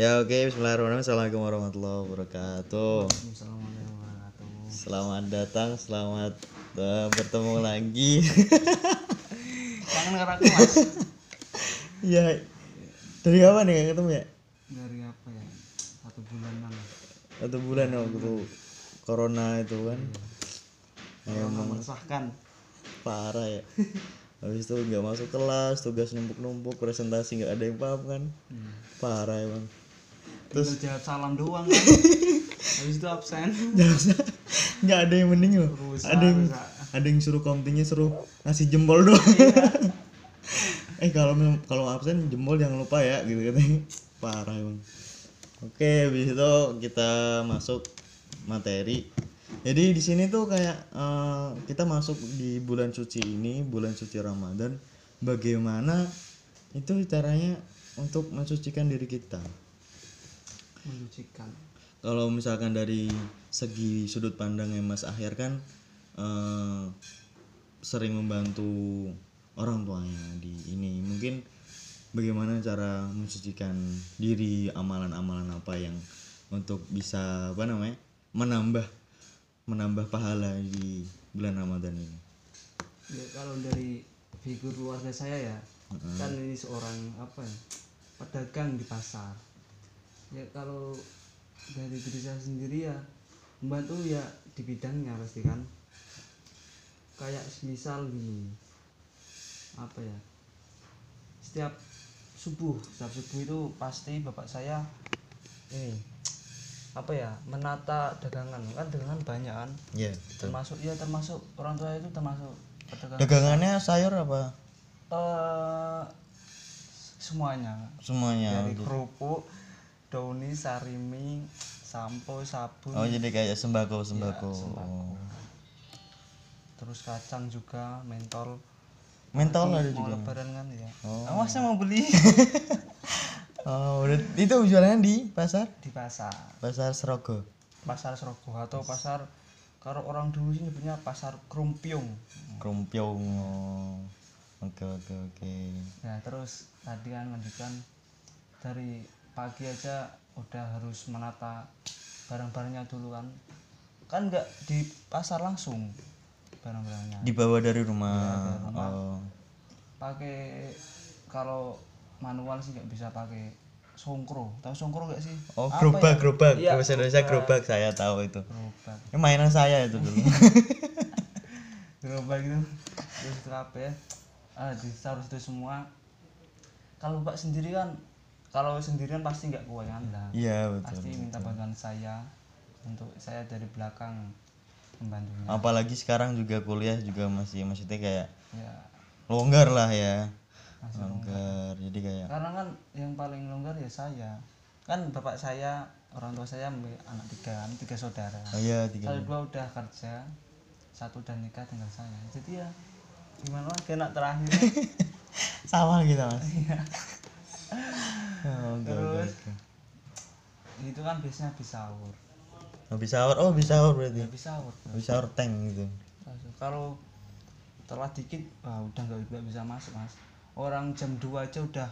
Ya oke, Bismillahirrahmanirrahim. Assalamualaikum warahmatullahi wabarakatuh. Assalamualaikum warahmatullahi wabarakatuh. Selamat datang, selamat eh, bertemu lagi. Kangen karo aku mas. ya, dari kapan nih ketemu ya? Dari apa ya? Satu bulanan. Satu bulan waktu corona itu kan. Ya, emang meresahkan. Parah ya. Habis itu nggak masuk kelas, tugas numpuk-numpuk, presentasi nggak ada yang paham kan. Hmm. Parah emang. Terus jawab salam doang kan. Habis itu absen. nggak ada yang mending loh. Rusak, Ada yang rusak. ada yang suruh komtingnya suruh ngasih jempol doang. eh kalau kalau absen jempol jangan lupa ya gitu katanya. Parah emang. Oke, habis itu kita masuk materi. Jadi di sini tuh kayak eh, kita masuk di bulan suci ini, bulan suci Ramadan. Bagaimana itu caranya untuk mensucikan diri kita? Menyucikan. kalau misalkan dari segi sudut pandangnya Mas Akhir kan eh, sering membantu orang tuanya di ini mungkin bagaimana cara mensucikan diri amalan-amalan apa yang untuk bisa apa namanya menambah menambah pahala di bulan Ramadan ini Ya kalau dari figur keluarga saya ya, kan ini seorang apa ya? Pedagang di pasar. Ya kalau dari diri saya sendiri ya membantu ya di bidangnya pasti kan. Kayak misal gini apa ya? Setiap subuh, setiap subuh itu pasti bapak saya ini apa ya menata dagangan. Kan dagangan banyak kan? Ya termasuk ya termasuk orang tua itu termasuk pedagang. Dagangannya sayur apa? Eh semuanya. Semuanya dari kerupuk dauni sarimi sampo sabun oh jadi kayak sembako sembako, Ya, sembako. terus kacang juga mentol. Mentol ada mau juga. lebaran kan ya Oh. awas saya mau beli? Oh udah itu jualannya di pasar? Di pasar. Pasar Serogo pasar Serogo atau pasar kalau orang dulu sih nyebutnya pasar Krumpiung. Krumpiong oh. oke oke oke. Ya terus tadi kan lanjutkan dari pagi aja udah harus menata barang-barangnya dulu kan. Kan nggak di pasar langsung barang-barangnya. Dibawa dari rumah, Iya, dari rumah. oh. Pakai kalau manual sih nggak bisa pakai songkro. Tahu songkro nggak sih? Oh Apa gerobak ya? gerobak. Iya, bahasa Indonesia gerobak. saya tahu itu. Gerobak. Ini mainan saya itu dulu. Gerobak gitu terus itu apa ya? Ah ditaruh itu semua. Kalau bapak sendiri kan kalau sendirian pasti nggak kuat kan lah iya betul pasti minta bantuan saya untuk saya dari belakang membantunya. Apalagi sekarang juga kuliah juga masih maksudnya kayak ya. longgar lah ya. Masih longgar. Jadi kayak karena kan yang paling longgar ya saya. Kan bapak saya orang tua saya anak tiga kan tiga saudara. Oh iya tiga. Kalau dua udah kerja satu udah nikah tinggal saya. Jadi ya gimana lagi anak terakhir? Sama kita mas. Iya. Oh, Terus? itu kan biasanya habis sahur. Habis sahur? Oh habis sahur berarti? Habis sahur. Habis sahur tank gitu. Kalau telat dikit wah udah nggak bisa masuk mas. Orang jam 2 aja udah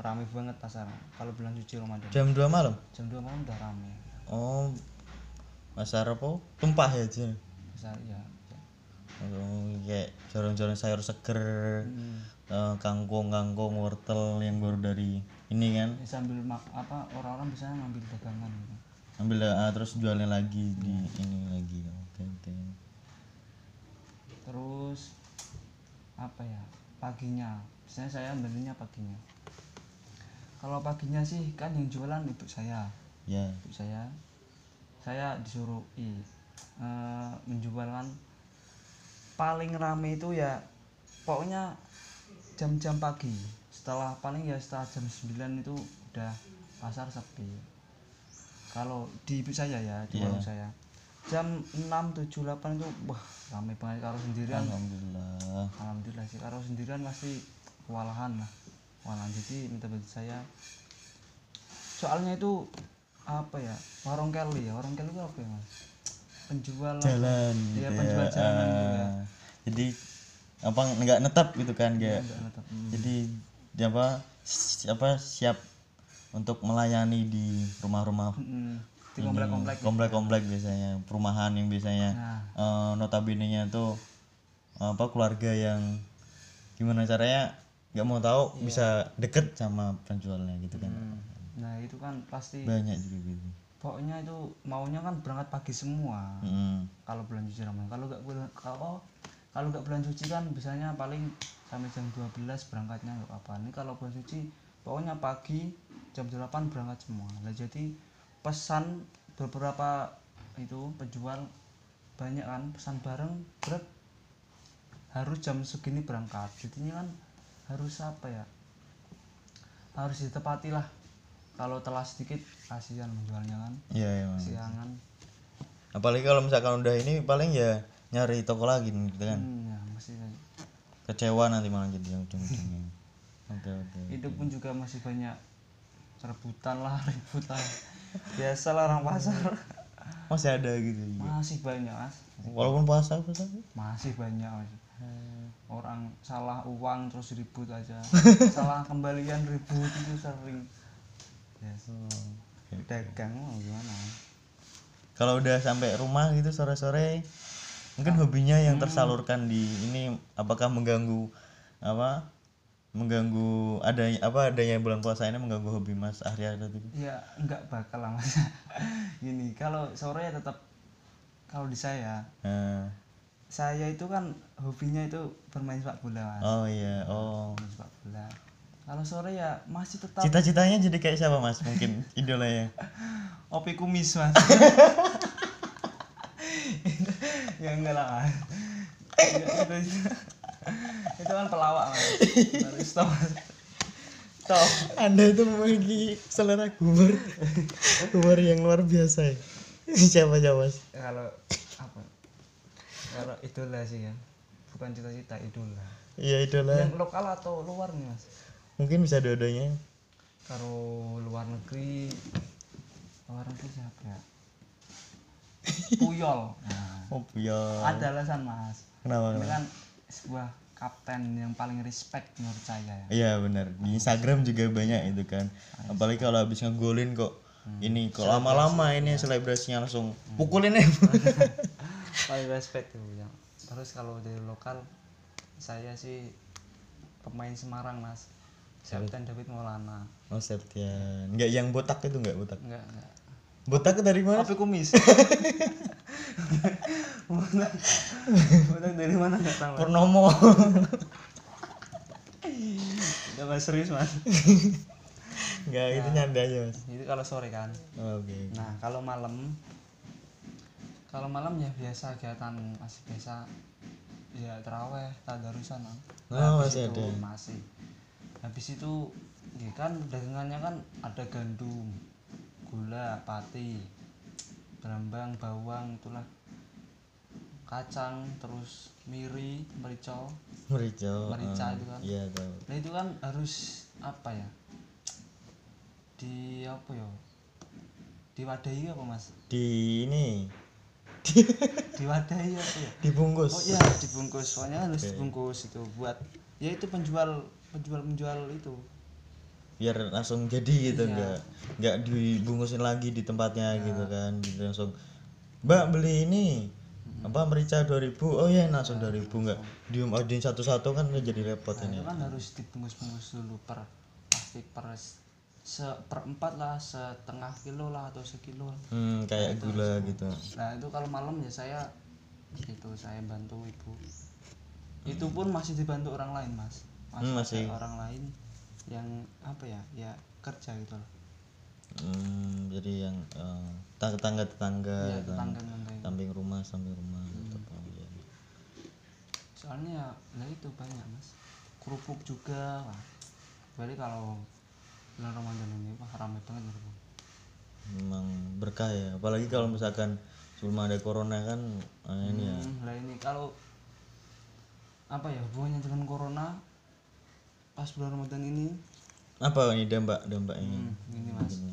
ramai banget pasaran. Kalau bulan suci Ramadan. Jam 2 malam? Jam 2 malam udah ramai oh pasar apa tumpah ya Jin? bisa ya. Oh, kayak jorong-jorong sayur seger Hmm. eh, kangkung kangkung wortel yang baru dari ini kan. Sambil mak apa orang-orang bisa ngambil dagangan gitu. ambil ah, terus jualnya lagi di ini lagi. Oke oke. Terus apa ya paginya. Biasanya saya ambilnya paginya. Kalau paginya sih kan yang jualan ibu saya. Ya. Ibu saya. Saya disuruh i eh, menjual kan paling rame itu ya pokoknya jam-jam pagi. Setelah paling ya setelah jam 9 itu udah pasar sepi. Kalau di saya ya di warung saya. Jam 6 7 8 itu wah rame banget. Kalau sendirian alhamdulillah. Alhamdulillah sih. Kalau sendirian pasti kewalahan lah. Kewalahan. Jadi minta bantu saya. Soalnya itu apa ya? Warung Kelly ya. Warung Kelly itu apa ya mas penjual jalan Iya, gitu penjual ya. gitu ya. Ah, jadi apa nggak netap gitu kan Enggak, enggak. Hmm. jadi dia apa si- apa siap untuk melayani di rumah-rumah Mm, di komplek-komplek komplek-komplek biasanya perumahan yang biasanya nah eh, notabene-nya tuh apa keluarga yang gimana caranya nggak mau tahu bisa deket sama penjualnya gitu kan mm, nah itu kan pasti banyak juga gitu pokoknya itu maunya kan berangkat pagi semua. Mm. kalau bulan suci Ramadan. Kalau nggak bulan kalau kalau nggak bulan suci kan biasanya paling sampai jam 12 berangkatnya nggak apa ini kalau bulan suci pokoknya pagi jam 8 berangkat semua. Nah jadi pesan beberapa itu penjual banyak kan pesan bareng berat harus jam segini berangkat. Jadinya kan harus apa ya? Harus ditepati lah kalau telah sedikit kasihan menjualnya kan. Iya emang siangan apalagi kalau misalkan udah ini paling ya nyari toko lagi nih, gitu kan. Hmm, ya masih kecewa nanti malah jadi yang ujung-ujungnya. Oke oke itu pun juga masih banyak rebutan lah rebutan. Biasa lah orang pasar. Masih ada gitu masih banyak mas. Walaupun puasa puasa masih banyak mas. Orang salah uang terus ribut aja. Salah kembalian ribut itu sering yes. dagang mau gimana? Kalau udah sampai rumah gitu sore-sore mungkin hobinya yang tersalurkan di ini apakah mengganggu apa mengganggu adanya apa adanya bulan puasa ini mengganggu hobi mas Arya tadi ya nggak bakal lah mas. Gini kalau sore ya tetap kalau di saya nah, saya itu kan hobinya itu bermain sepak bola mas. Oh iya oh kalau sore ya masih tetap. Cita-citanya jadi kayak siapa mas? Mungkin idolanya. Opi kumis mas. Ya enggak lah mas. Ya, itu, itu. Kan pelawak mas. Mas stop. Anda itu memiliki selera humor. Humor yang luar biasa ya. Siapa siapa mas? Kalau apa? Kalau idola sih ya. Bukan cita-cita idola. Iya idola. Yang lokal atau luar nih mas mungkin bisa dua-duanya. Kalau luar negeri luar negeri siapa ya? Puyol. Nah, oh ya ada alasan mas. Kenapa ini kenapa? kan sebuah kapten yang paling respect menurut saya ya. Iya benar. Di Instagram juga banyak itu kan. Apalagi kalau habis ngegolin kok ini kok lama-lama ini selebrasinya langsung pukulin ya. Paling respect tuh ya. Terus kalau dari lokal saya sih pemain Semarang mas Septian David Maulana. Oh Septian nggak yang botak itu nggak botak? Enggak enggak botak dari mana? Kopi kumis. Botak botak dari mana? Nggak tahu. Purnomo. Udah mas serius mas? Nggak itu nyanda aja mas. itu kalau sore kan? Oh, oke. Nah kalau malam kalau malam ya biasa kegiatan masih biasa. Ya teraweh tadarusan. Oh, Habis masih itu ada. masih habis itu ya kan dagangannya kan ada gandum gula pati berambang bawang itulah. Kacang terus miri mericau merica Merica ah, itu kan. iya tahu nah itu kan harus apa ya? Di apa ya? Diwadahi apa mas? Di ini. Diwadahi apa ya? Dibungkus. Oh iya dibungkus. Soalnya harus dibungkus itu buat ya itu penjual penjual penjual itu. Biar langsung jadi gitu Iya. nggak nggak dibungkusin lagi di tempatnya gitu kan gitu langsung mbak beli ini. Apa merica 2000 oh ya langsung 2000 nggak diumumin satu-satu kan jadi repot nah, ini. itu kan harus dibungkus-bungkus dulu per plastik per seperempat lah setengah kilo lah atau sekilo hmm, kayak gula gitu. Nah itu kalau malam ya saya itu saya bantu ibu. Itu pun masih dibantu orang lain mas masih, Hmm, ada masih. orang lain yang apa ya ya kerja gitu loh hmm, jadi yang eh, tetangga tetangga ya gitu. tetangga tetangga itu. samping rumah samping rumah gitu Oh, iya. soalnya ya lah itu banyak mas kerupuk juga wah berarti kalau bulan Ramadan ini wah ramai banget kerupuk memang berkah ya apalagi kalau misalkan sebelum ada corona kan eh, ini ya Hmm, lah ini kalau apa ya hubungannya dengan corona pas bulan Ramadan ini. Apa ini dampak dampaknya hmm, ini mas.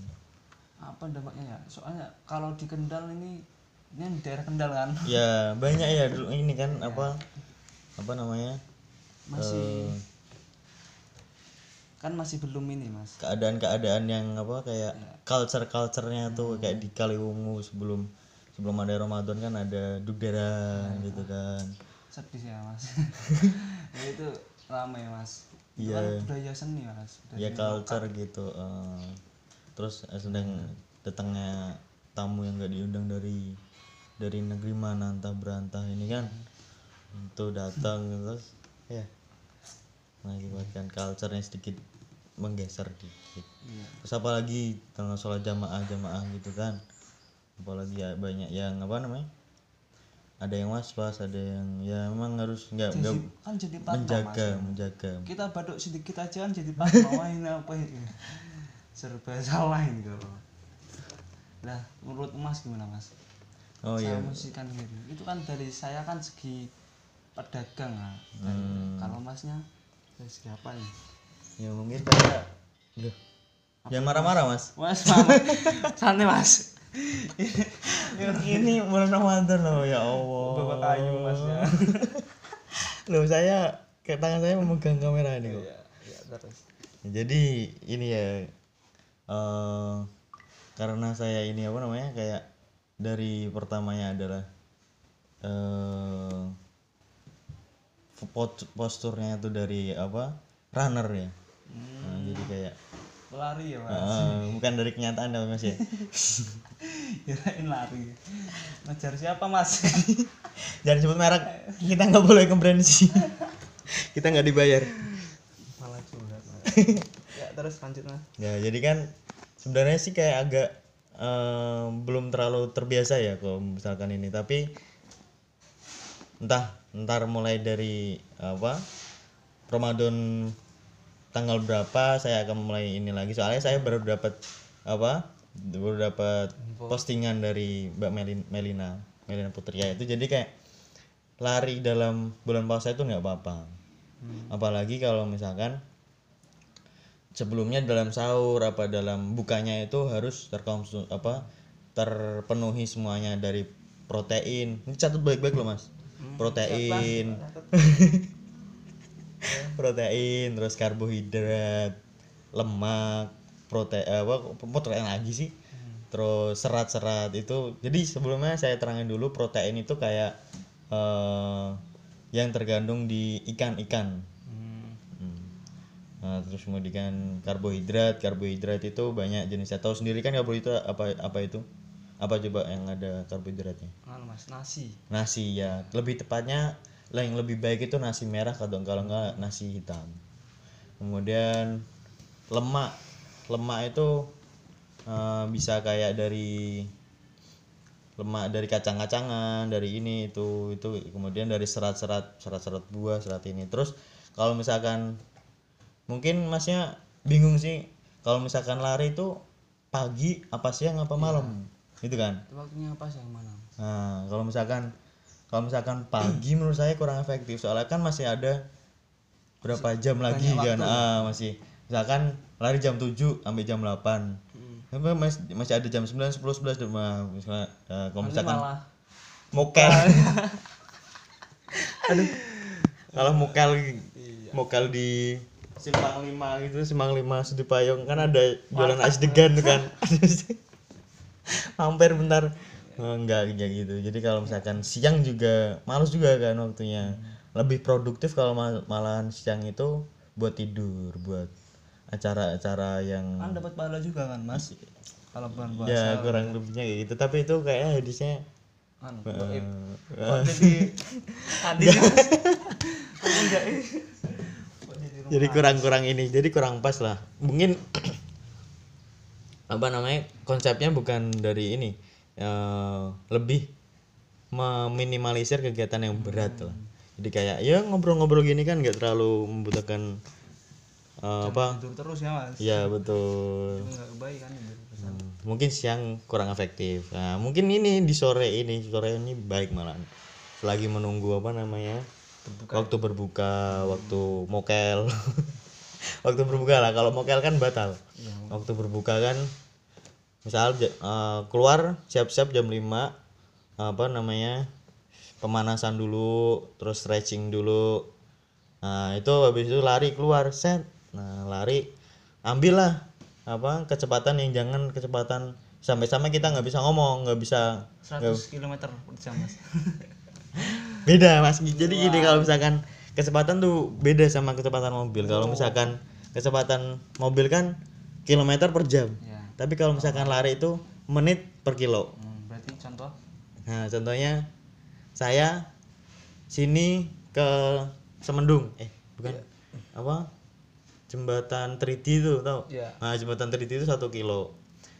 Apa dampaknya ya? Soalnya kalau di Kendal ini ini di daerah Kendal kan. Ya banyak ya dulu ini kan apa apa namanya? Masih Eh, kan masih belum ini mas. keadaan-keadaan yang apa kayak culture culturenya tuh kayak di Kaliwungu sebelum sebelum ada Ramadan kan ada dugderan gitu kan. Sedih ya mas. Ya, itu ramai mas Iya. kan budaya seni mas budaya ya culture gitu eh. terus eh, sedang datangnya tamu yang gak diundang dari dari negeri mana entah berantah ini kan itu datang terus ya mengakibatkan culture-nya sedikit menggeser dikit Iya. terus apalagi tengah sholat jamaah jamaah gitu kan apalagi ya banyak yang apa namanya ada yang was was ada yang ya memang harus nggak nggak kan jadi patah mas. menjaga. Menjaga kita baduk sedikit aja kan jadi ini apa ini serba salah ini kalau. Nah menurut mas gimana mas? Oh iya. saya musikan gitu. Itu kan dari saya kan segi pedagang lah Hmm. kalau masnya dari segi apa nih ya mungkin saya Duh. jangan marah-marah mas? Mas mama santai mas ini bulan Ramadan loh ya Allah. Bawa kayu mas ya. Loh saya kayak tangan saya memegang kamera ini kok. Ya, ya terus. Jadi ini ya eh karena saya ini apa namanya kayak dari pertamanya adalah eh pot- posturnya itu dari apa runner ya. Nah, jadi kayak lari ya mas. Eh, bukan dari kenyataan tapi mas ya? Kirain lari. Ngejar siapa mas? Jangan sebut merek. Kita nggak boleh ke brand sih. Kita nggak dibayar. Malah curhat mas. Ya terus lanjut mas. Ya jadi kan sebenarnya sih kayak agak eh, belum terlalu terbiasa ya kalau misalkan ini. Tapi entah ntar mulai dari apa Ramadan tanggal berapa saya akan mulai ini lagi. Soalnya saya baru dapat apa baru dapat postingan dari Mbak Melin, Melina Melina Putri. Ya itu jadi kayak lari dalam bulan puasa itu nggak apa-apa. Apalagi kalau misalkan sebelumnya dalam sahur apa dalam bukanya itu harus terkonsum apa terpenuhi semuanya dari protein. Ini catat baik-baik loh mas. Protein protein terus karbohidrat lemak protein apa protein lagi sih terus serat-serat itu jadi sebelumnya saya terangin dulu protein itu kayak eh, yang tergandung di ikan-ikan Hmm. Nah, terus kemudian karbohidrat, karbohidrat itu banyak jenisnya. Tahu sendiri kan karbohidrat apa apa itu? Apa coba yang ada karbohidratnya? Anu mas nasi Nasi ya. Lebih tepatnya lah yang lebih baik itu nasi merah kalau kalau enggak nasi hitam. Kemudian lemak. Lemak itu eh, bisa kayak dari lemak dari kacang-kacangan, dari ini itu itu kemudian dari serat-serat serat-serat buah, serat ini. Terus kalau misalkan mungkin masnya bingung sih kalau misalkan lari itu pagi apa siang apa malam gitu kan waktunya apa sih yang mana nah kalau misalkan kalau misalkan pagi menurut saya kurang efektif soalnya kan masih ada berapa jam lagi kan? ah masih. Misalkan lari jam 7 sampai jam 8 hmm. masih, masih ada jam 9, 10, 11 di rumah. Misalnya eh, kalau misalkan mokel. Aduh. Kalau mokel mokel di simpang lima gitu. Simpang lima Sedipayung kan ada jualan es degan tuh kan. Hampir bentar enggak enggak gitu. Jadi kalau misalkan siang juga males juga kan waktunya. Lebih produktif kalau mal- malahan siang itu buat tidur buat acara-acara yang kan dapat pahala juga kan mas? Kalau bulan puasa. Ya kurang lebihnya kayak gitu. Tapi itu kayaknya hadisnya anu eh, eh, jadi hadis enggak eh? Kok jadi jadi kurang-kurang ini jadi kurang pas lah. Mungkin apa namanya konsepnya bukan dari ini eh, lebih meminimalisir kegiatan yang berat lah. Jadi kayak ya ngobrol-ngobrol gini kan nggak terlalu membutuhkan eh, apa? tidur terus ya mas. Ya betul. Itu nggak baik kan terus. Hmm, mungkin siang kurang efektif. Nah mungkin ini di sore ini sore ini baik malah selagi menunggu apa namanya? Waktu berbuka waktu mokel. Waktu berbuka lah kalau mokel kan batal. Iya, waktu berbuka kan misal eh, keluar siap-siap jam 5 apa namanya pemanasan dulu terus stretching dulu. Nah itu habis itu lari keluar set. Nah lari ambillah apa kecepatan yang jangan kecepatan. Sampai-sampai kita nggak bisa ngomong nggak bisa 100 km per jam mas. Beda mas. Jadi gini kalau misalkan kecepatan tuh beda sama kecepatan mobil. Kalau misalkan kecepatan mobil kan kilometer per jam tapi kalau misalkan lari itu menit per kilo. Hmm, berarti contoh? Nah contohnya saya sini ke Semendung. Eh bukan apa? Jembatan Tridi itu tau? Ya nah jembatan Tridi itu satu kilo.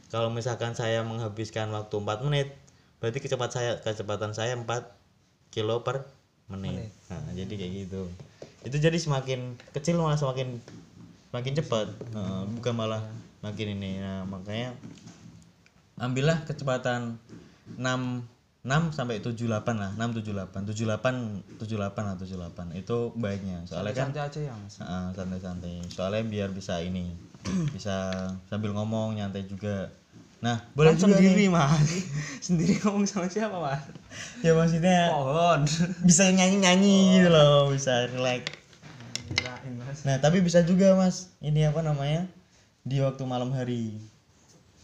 Kalau misalkan saya menghabiskan waktu 4 menit berarti kecepatan saya kecepatan saya 4 kilo per menit, Menit. nah jadi kayak gitu. Itu jadi semakin kecil malah semakin semakin cepat. Nah, bukan malah makin ini. Nah makanya ambillah kecepatan 6 6 sampai 78 lah. 6 78 78 78 lah 78 itu baiknya. Soalnya kan santai aja ya mas. Ah, santai-santai. Soalnya biar bisa ini bisa sambil ngomong nyantai juga. Nah boleh Kan juga sendiri nih. mas. Sendiri ngomong sama siapa mas? Ya maksudnya pohon. bisa nyanyi-nyanyi gitu loh bisa relax. Nah tapi bisa juga mas. Ini apa namanya di waktu malam hari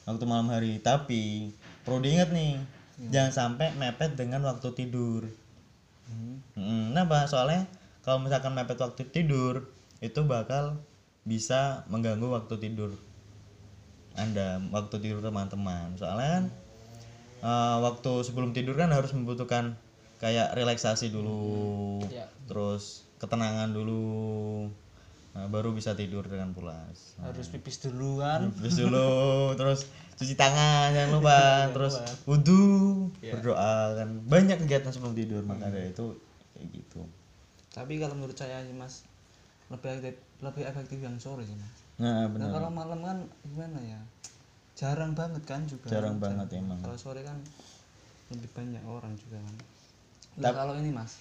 waktu malam hari tapi perlu diingat nih jangan sampai mepet dengan waktu tidur Hmm. Mm, Kenapa? Soalnya kalau misalkan mepet waktu tidur itu bakal bisa mengganggu waktu tidur Anda, waktu tidur teman-teman. Soalnya kan eh, waktu sebelum tidur kan harus membutuhkan kayak relaksasi dulu, Ya. terus ketenangan dulu, nah, baru bisa tidur dengan pulas. Nah, harus pipis dulu kan Terus dulu, terus cuci tangan jangan lupa, terus wudhu, berdoa kan. Banyak kegiatan sebelum tidur maka dari itu kayak gitu. tapi kalau menurut saya sih mas lebih efektif lebih efektif yang sore sih mas. Nah nah benar, kalau malam kan gimana ya? Jarang banget kan juga. Jarang banget emang. kalau sore kan lebih banyak orang juga kan. Nah kalau ini mas.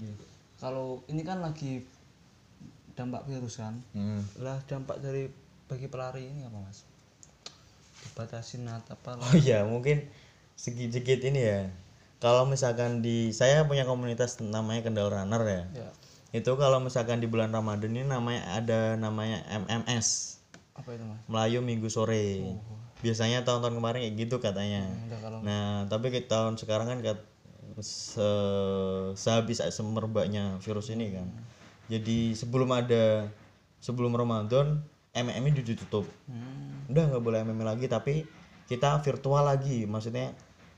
Iya. kalau ini kan lagi dampak virus kan Hmm. lah dampak dari bagi pelari ini apa mas dibatasin atau apa Oh iya mungkin sedikit ini ya. Kalau misalkan di saya punya komunitas namanya Kendal Runner ya. ya Itu kalau misalkan di bulan Ramadan ini namanya ada namanya MMS apa itu mas Melayu Minggu Sore. Oh. Biasanya tahun-tahun kemarin kayak gitu katanya. kalau Nah, tapi ke tahun sekarang kan kat, se, sehabis semerbaknya virus ini kan. Jadi sebelum ada sebelum Ramadan MM ini ditutup. hmm, Udah nggak boleh MM lagi tapi kita virtual lagi. Maksudnya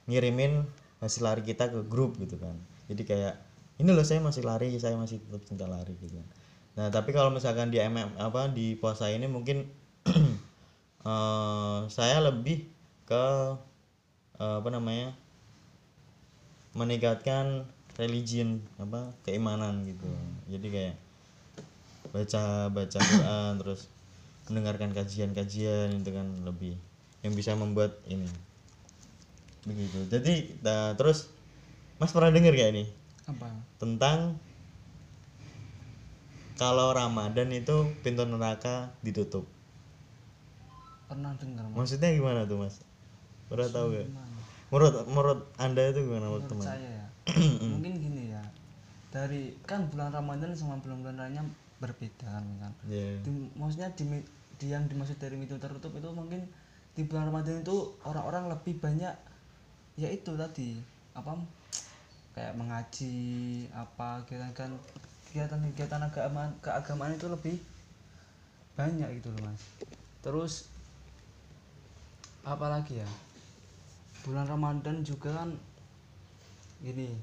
ngirimin hasil lari kita ke grup gitu kan. Jadi kayak ini loh saya masih lari, saya masih tetap cinta lari gitu kan. Nah, tapi kalau misalkan di MM apa di puasa ini mungkin eh, saya lebih ke eh, apa namanya meningkatkan religion apa keimanan gitu. Jadi kayak baca baca Quran terus mendengarkan kajian-kajian itu kan lebih yang bisa membuat ini. Begitu. Jadi nah, terus mas pernah dengar gak ini? Apa? Tentang kalau Ramadan itu pintu neraka ditutup. Pernah dengar mas. Maksudnya gimana tuh mas? Pernah tahu gak menurut menurut anda itu gimana menurut teman? saya ya mungkin gini ya dari kan bulan Ramadan sama bulan-bulan lainnya berbeda kan kan? Ya Di- maksudnya di, di yang dimaksud dari pintu tertutup itu mungkin di bulan Ramadan itu orang-orang lebih banyak ya itu tadi apa kayak mengaji apa kegiatan kan kegiatan-kegiatan agama keagamaan itu lebih banyak gitu loh mas. Terus apalagi ya bulan Ramadan juga kan gini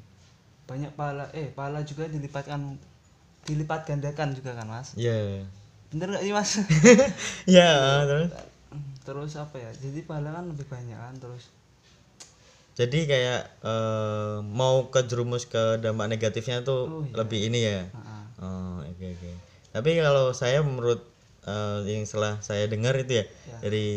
banyak pahala eh pahala juga dilipatkan dilipat gandakan juga kan mas? Ya bener gak sih mas? Ya terus? Terus apa ya? Jadi pahala kan lebih banyak kan terus? Jadi kayak eh, mau kejerumus ke dampak negatifnya tuh Oh, iya. lebih ini ya? Ah, oh oke oke. Tapi kalau saya menurut eh, yang setelah saya dengar itu ya, Ya. dari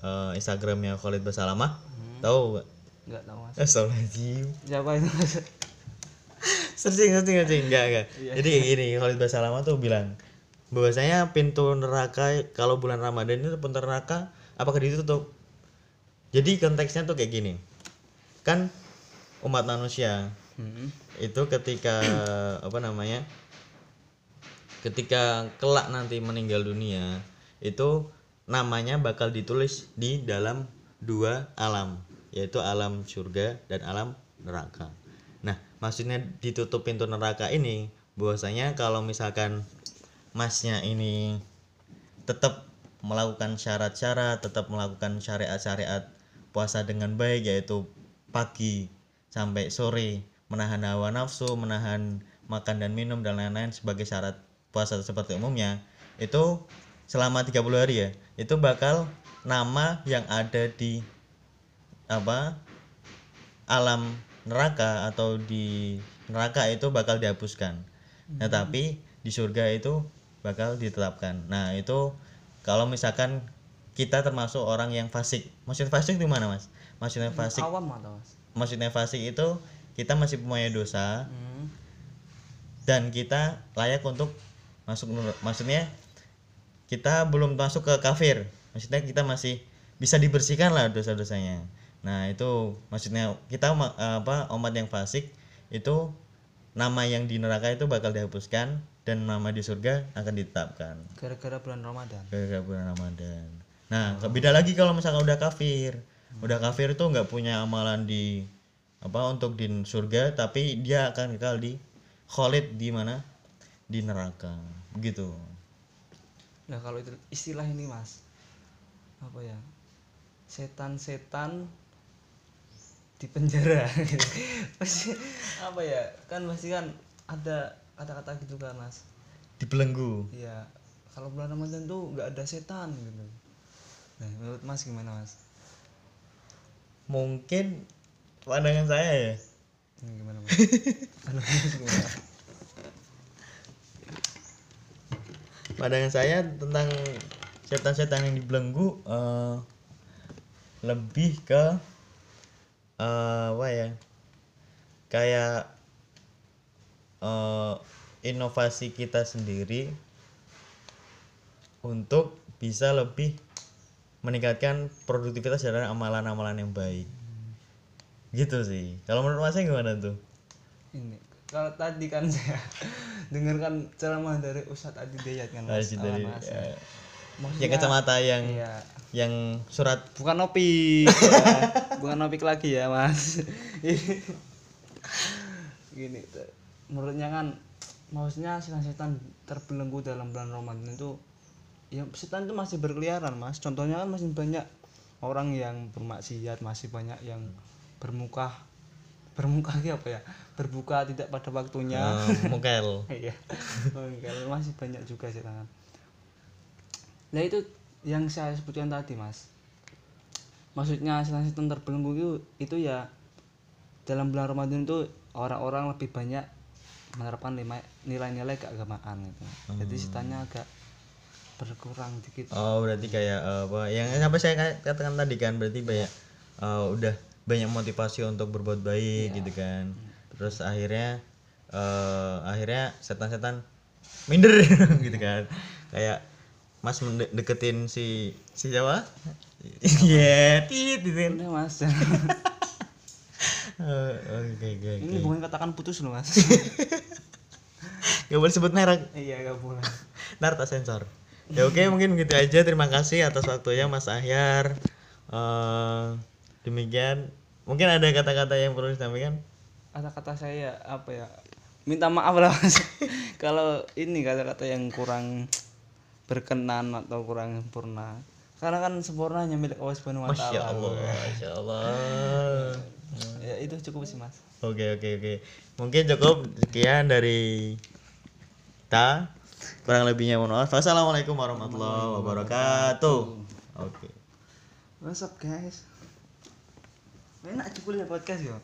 eh, Instagramnya Khalid Basalamah Hmm. tahu nggak tahu mas. Astagfirullahaladzim. Siapa itu mas? Searching searching searching. Enggak enggak Iya. jadi kayak gini Khalid Basalamah tuh bilang bahwasanya pintu neraka kalau bulan Ramadan itu pintu neraka apakah ditutup? Jadi konteksnya tuh kayak gini. Kan umat manusia hmm. itu ketika apa namanya ketika kelak nanti meninggal dunia itu namanya bakal ditulis di dalam dua alam yaitu alam surga dan alam neraka. Nah, maksudnya ditutup pintu neraka ini bahwasanya kalau misalkan masnya ini tetap melakukan syarat-syarat, tetap melakukan syariat-syariat puasa dengan baik yaitu pagi sampai sore, menahan hawa nafsu, menahan makan dan minum dan lain-lain sebagai syarat puasa seperti umumnya, itu selama 30 hari ya, itu bakal nama yang ada di apa alam neraka atau di neraka itu bakal dihapuskan. Nah, tapi di surga itu bakal ditetapkan. Nah, itu kalau misalkan kita termasuk orang yang fasik. Maksud fasik di mana, Mas? Maksudnya fasik awam atau mas maksudnya fasik itu kita masih punya dosa hmm. dan kita layak untuk masuk maksudnya kita belum masuk ke kafir maksudnya kita masih bisa dibersihkan lah dosa-dosanya nah itu maksudnya kita apa umat yang fasik itu nama yang di neraka itu bakal dihapuskan dan nama di surga akan ditetapkan gara-gara bulan ramadan gara-gara bulan Ramadan. Nah, beda lagi kalau misalkan udah kafir. Udah kafir itu nggak punya amalan di apa untuk di surga, tapi dia akan kekal di kholid di mana? Di neraka. Begitu. nah kalau itu istilah ini mas apa ya setan-setan di penjara pasti apa ya kan pasti kan ada kata-kata gitu kan mas Dibelenggu. Iya, kalau bulan Ramadan tuh nggak ada setan gitu. Nah, menurut Mas gimana Mas? Mungkin pandangan saya ya. Ini gimana Mas? Mas gimana? Pandangan saya tentang setan-setan yang dibelenggu eh, lebih ke eh, apa ya? Kayak eh, inovasi kita sendiri untuk bisa lebih meningkatkan produktivitas dan amalan-amalan yang baik. Gitu sih. Kalau menurut Masnya gimana tuh? Ini kalau tadi kan saya dengarkan ceramah dari Ustadz Adi Dayat kan Mas. Dari Mas. ya, Maksudnya, yang kacamata yang Iya. yang surat Bukan opik. ya. Bukan opik lagi ya Mas. Gini, menurutnya kan maksudnya setan-setan terbelenggu dalam bulan Ramadan itu ya setan itu masih berkeliaran mas contohnya kan masih banyak orang yang bermaksiat masih banyak yang bermuka bermuka apa ya berbuka tidak pada waktunya eh, mukel. iya Enggak, masih banyak juga setan nah itu yang saya sebutkan tadi mas maksudnya setan-setan terbelenggu itu, itu ya dalam bulan Ramadan itu orang-orang lebih banyak menerapkan nilai-nilai keagamaan gitu. Jadi setannya agak berkurang dikit. Oh berarti kayak eh, apa yang apa saya ka- katakan tadi kan berarti banyak eh, udah banyak motivasi untuk berbuat baik gitu kan. Terus akhirnya eh akhirnya setan-setan minder gitu kan. Kayak Mas mende- deketin si si Jawa. Iya, tit gitu kan. Udah mas, Oh, Oke oke ini oke. bukan katakan putus loh mas. Gak boleh sebut merek. iya gak boleh. Ntar tak sensor. Ya oke mungkin gitu aja. Terima kasih atas waktunya Mas Ahyar. Eh demikian. Mungkin ada kata-kata yang perlu disampaikan. Kata-kata saya apa ya? Minta maaf lah mas. Kalau ini kata-kata yang kurang berkenan atau kurang sempurna. Karena kan sempurna hanya milik Allah Subhanahu wa Masya taala. Allah, Masya Allah. Ya itu cukup sih mas. Oke oke oke. Mungkin cukup sekian dari kita. Kurang lebihnya mohon maaf. Wassalamualaikum warahmatullahi wabarakatuh. Oke. What's up guys? Enak cukup podcast ya.